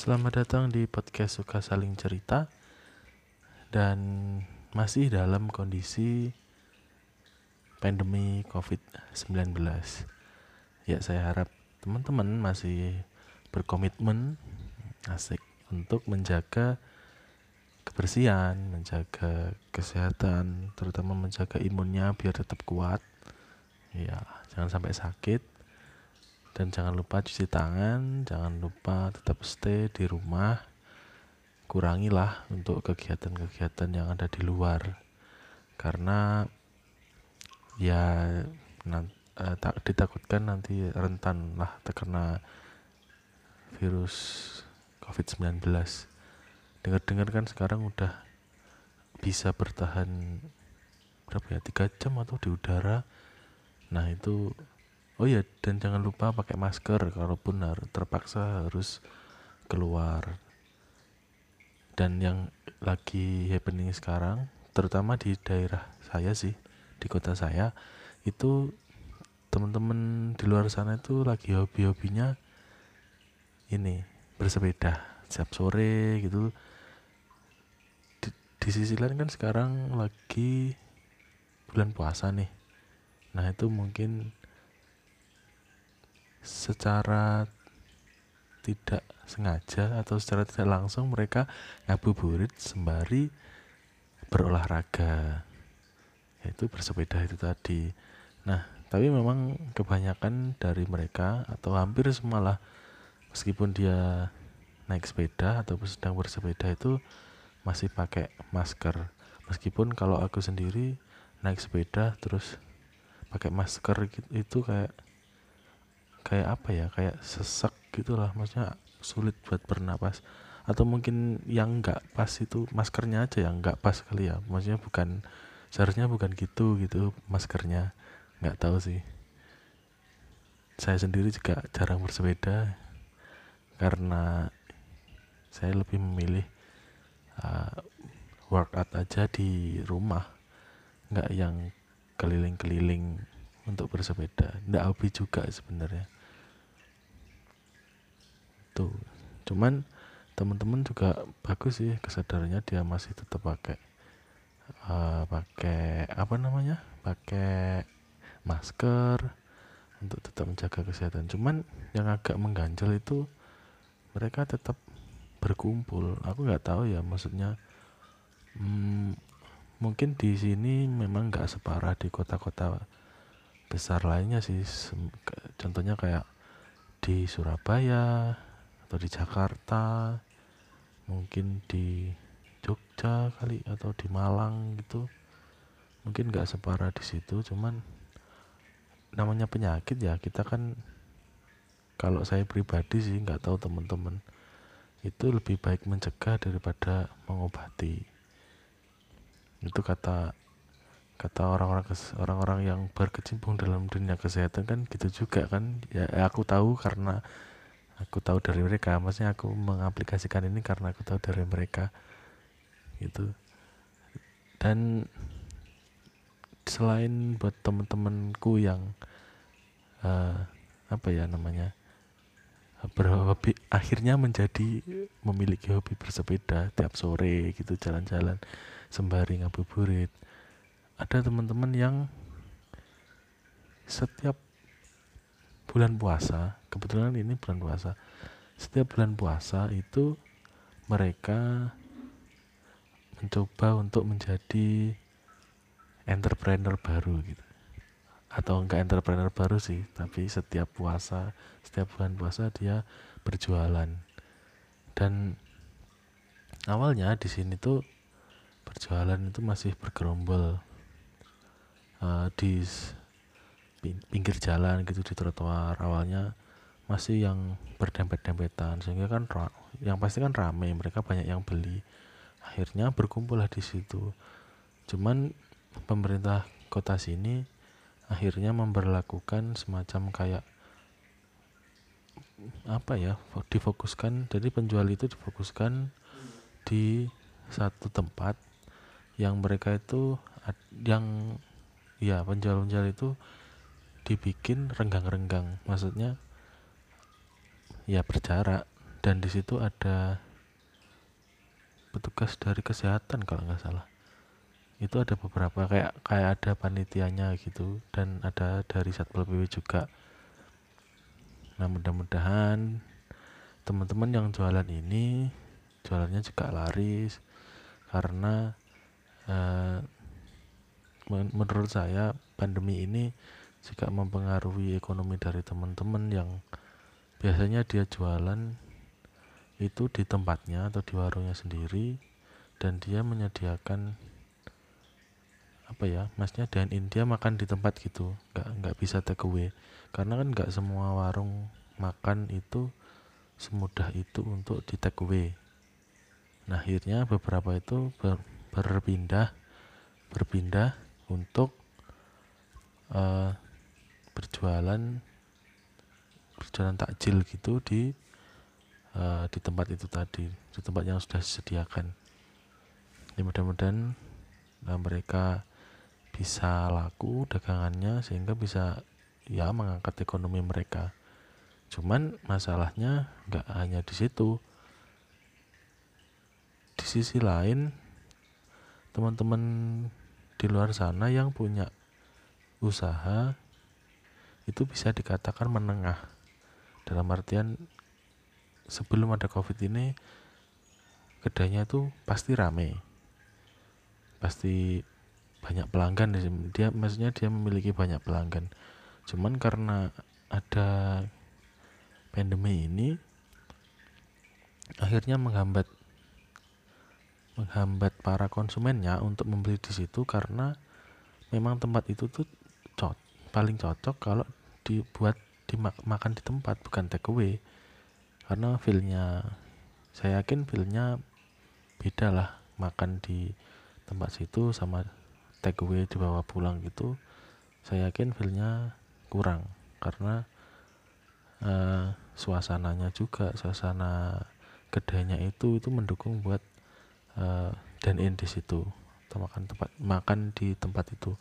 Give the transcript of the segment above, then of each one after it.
Selamat datang di podcast Suka Saling Cerita. Dan masih dalam kondisi pandemi COVID-19 Ya saya harap teman-teman masih berkomitmen asik untuk menjaga kebersihan, menjaga kesehatan, terutama menjaga imunnya biar tetap kuat. Ya, jangan sampai sakit dan jangan lupa cuci tangan jangan lupa tetap stay di rumah. Kurangilah untuk kegiatan-kegiatan yang ada di luar. Karena ya eh, tak ditakutkan nanti rentan lah terkena virus COVID-19 dengar-dengar kan sekarang udah bisa bertahan berapa ya tiga jam atau di udara. Nah itu oh ya dan jangan lupa pakai masker kalaupun harus terpaksa harus keluar. Dan yang lagi happening sekarang terutama di daerah saya sih di kota saya itu teman-teman di luar sana itu lagi hobi-hobinya ini bersepeda. Setiap sore gitu. Di, di sisi lain kan sekarang lagi bulan puasa nih. Nah itu mungkin secara tidak sengaja atau secara tidak langsung mereka ngabuburit sembari berolahraga. Yaitu bersepeda itu tadi. Nah tapi memang kebanyakan dari mereka atau hampir semua lah meskipun dia naik sepeda atau sedang bersepeda itu masih pakai masker. Meskipun kalau aku sendiri naik sepeda terus pakai masker gitu, itu kayak kayak apa ya kayak sesak gitulah maksudnya sulit buat bernapas. Atau mungkin yang nggak pas itu maskernya aja yang nggak pas kali ya. Maksudnya bukan seharusnya bukan gitu gitu maskernya. Nggak tahu sih. Saya sendiri juga jarang bersepeda karena saya lebih memilih uh, workout aja di rumah nggak yang keliling-keliling untuk bersepeda. Nggak hobi juga sebenarnya. Tuh. Cuman teman-teman juga bagus sih kesadarannya dia masih tetap pakai uh, pakai apa namanya? Pakai masker untuk tetap menjaga kesehatan. Cuman yang agak mengganjal itu mereka tetap berkumpul. Aku nggak tahu ya maksudnya hmm, mungkin di sini memang nggak separah di kota-kota besar lainnya sih. Contohnya kayak di Surabaya atau di Jakarta mungkin di Jogja kali atau di Malang gitu. Mungkin nggak separah di situ cuman namanya penyakit ya kita kan kalau saya pribadi sih nggak tahu teman-teman itu lebih baik mencegah daripada mengobati. Itu kata kata orang-orang orang-orang yang berkecimpung dalam dunia kesehatan kan gitu juga kan. Ya aku tahu karena aku tahu dari mereka. Maksudnya aku mengaplikasikan ini karena aku tahu dari mereka. Gitu. Dan selain buat temen-temenku yang uh, apa ya namanya berhobi akhirnya menjadi memiliki hobi bersepeda tiap sore gitu jalan-jalan sembari ngabuburit ada teman-teman yang setiap bulan puasa kebetulan ini bulan puasa setiap bulan puasa itu mereka mencoba untuk menjadi entrepreneur baru gitu. Atau enggak entrepreneur baru sih tapi setiap puasa setiap bulan puasa dia berjualan. Dan awalnya di sini tuh berjualan itu masih bergerombol uh, di pinggir jalan gitu di trotoar. Awalnya masih yang berdempet-dempetan sehingga kan yang pasti kan rame mereka banyak yang beli. Akhirnya berkumpul lah di situ. Cuman pemerintah kota sini akhirnya memperlakukan semacam kayak apa ya difokuskan jadi penjual itu difokuskan di satu tempat yang mereka itu yang ya penjual-penjual itu dibikin renggang-renggang. Maksudnya ya berjarak. Dan di situ ada petugas dari kesehatan kalau nggak salah. Itu ada beberapa kayak kayak ada panitianya gitu. Dan ada dari satpol pp juga. Nah mudah-mudahan teman-teman yang jualan ini jualannya juga laris. Karena eh, menurut saya pandemi ini juga mempengaruhi ekonomi dari teman-teman yang biasanya dia jualan itu di tempatnya atau di warungnya sendiri dan dia menyediakan apa ya masnya dan India makan di tempat gitu. Nggak nggak bisa take away. Karena kan nggak semua warung makan itu semudah itu untuk di take away. Nah akhirnya beberapa itu ber, berpindah berpindah untuk uh, berjualan berjualan takjil gitu di uh, di tempat itu tadi di tempat yang sudah disediakan. Ya mudah-mudahan uh, mereka bisa laku dagangannya sehingga bisa ya mengangkat ekonomi mereka. Cuman masalahnya nggak hanya di situ. Di sisi lain teman-teman di luar sana yang punya usaha itu bisa dikatakan menengah. Dalam artian sebelum ada covid ini kedainya itu pasti rame. Pasti banyak pelanggan. Dia maksudnya dia memiliki banyak pelanggan. Cuman karena ada pandemi ini akhirnya menghambat menghambat para konsumennya untuk membeli di situ karena memang tempat itu tuh cot paling cocok kalau dibuat dimakan di tempat bukan take away. Karena feelnya saya yakin feelnya beda lah makan di tempat situ sama take away dibawa pulang gitu. Saya yakin feelnya kurang karena uh, suasananya juga suasana kedainya itu itu mendukung buat uh, dan in di situ atau makan tempat makan di tempat itu.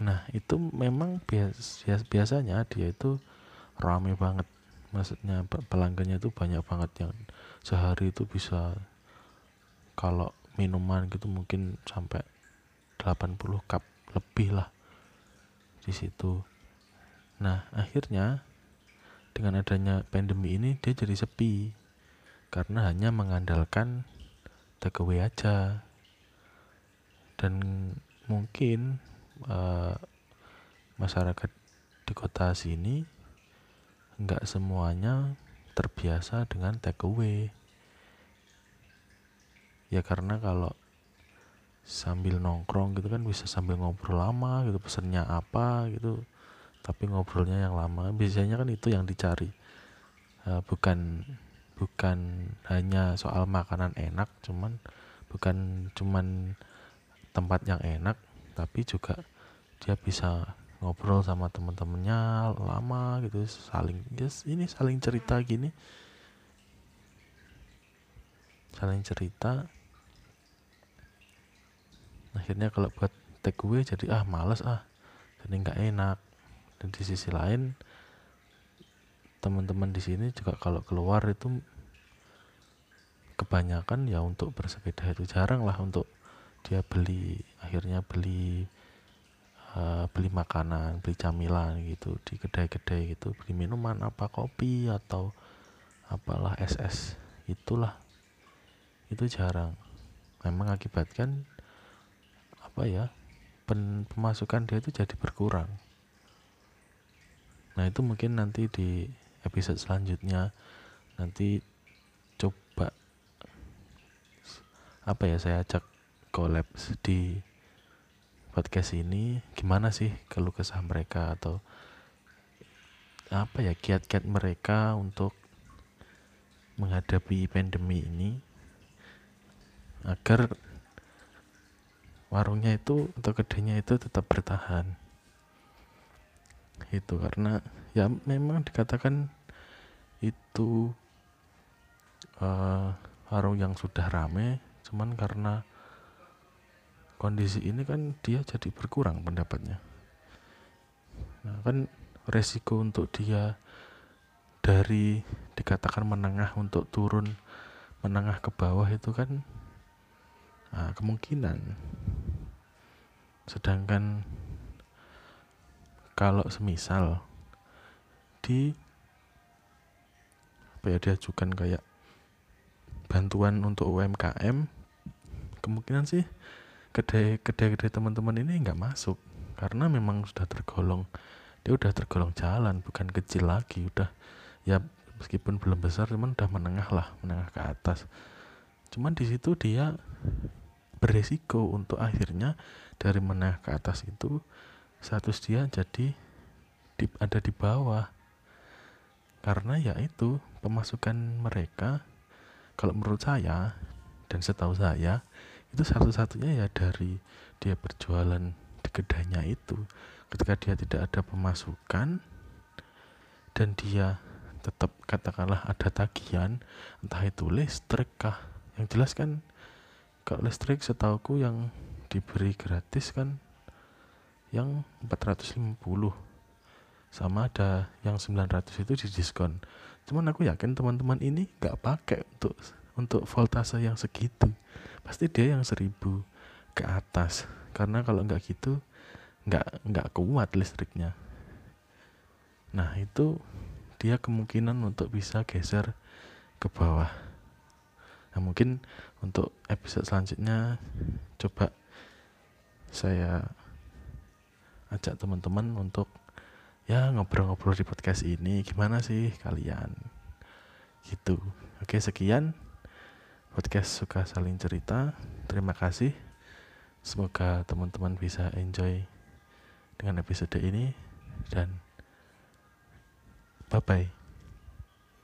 Nah itu memang bias, biasanya dia itu rame banget. Maksudnya pelanggannya itu banyak banget yang sehari itu bisa kalau minuman gitu mungkin sampai 80 cup lebih lah di situ. Nah, akhirnya dengan adanya pandemi ini dia jadi sepi karena hanya mengandalkan takeaway aja. Dan mungkin uh, masyarakat di kota sini nggak semuanya terbiasa dengan takeaway. Ya karena kalau sambil nongkrong gitu kan bisa sambil ngobrol lama gitu pesennya apa gitu tapi ngobrolnya yang lama. Biasanya kan itu yang dicari. Uh, bukan bukan hanya soal makanan enak cuman bukan cuman tempat yang enak tapi juga dia bisa ngobrol sama teman-temannya lama gitu saling yes, ini saling cerita gini. Saling cerita. Akhirnya kalau buat take away jadi ah males ah jadi nggak enak. Dan di sisi lain teman-teman di sini juga kalau keluar itu kebanyakan ya untuk bersepeda itu jarang lah untuk dia beli akhirnya beli uh, beli makanan beli camilan gitu di kedai-kedai gitu beli minuman apa kopi atau apalah SS itulah. Itu jarang. Memang akibatkan apa ya pen, pemasukan dia itu jadi berkurang. Nah itu mungkin nanti di episode selanjutnya. Nanti coba apa ya saya ajak collab di podcast ini. Gimana sih keluh kesah mereka atau apa ya kiat-kiat mereka untuk menghadapi pandemi ini agar warungnya itu atau kedainya itu tetap bertahan itu karena ya memang dikatakan itu uh, warung yang sudah rame cuman karena kondisi ini kan dia jadi berkurang pendapatnya. Nah kan resiko untuk dia dari di dikatakan menengah untuk turun menengah ke bawah itu kan nah, kemungkinan. Sedangkan kalau semisal di apa ya diajukan kayak bantuan untuk UMKM kemungkinan sih kedai-kedai teman-teman ini nggak masuk. Karena memang sudah tergolong dia udah tergolong jalan bukan kecil lagi udah ya meskipun belum besar cuman udah menengah lah menengah ke atas. Cuman di situ dia beresiko untuk akhirnya dari menengah ke atas itu status dia jadi di, ada di bawah. Karena ya itu pemasukan mereka kalau menurut saya dan setahu saya itu satu-satunya ya dari dia berjualan di kedainya itu. Ketika dia tidak ada pemasukan dan dia tetap katakanlah ada tagihan entah itu listrik kah. Yang jelas kan kalau listrik setauku yang diberi gratis kan yang 450 sama ada yang 900 itu di diskon. Cuman aku yakin teman-teman ini nggak pakai untuk untuk voltase yang segitu. Pasti dia yang 1000 ke atas. Karena kalau nggak gitu nggak nggak kuat listriknya. Nah itu dia kemungkinan untuk bisa geser ke bawah. Nah, mungkin untuk episode selanjutnya coba saya ajak teman-teman untuk ya ngobrol-ngobrol di podcast ini. Gimana sih kalian? Gitu. Oke sekian podcast suka saling cerita. Terima kasih. Semoga teman-teman bisa enjoy dengan episode ini. Dan Bye bye.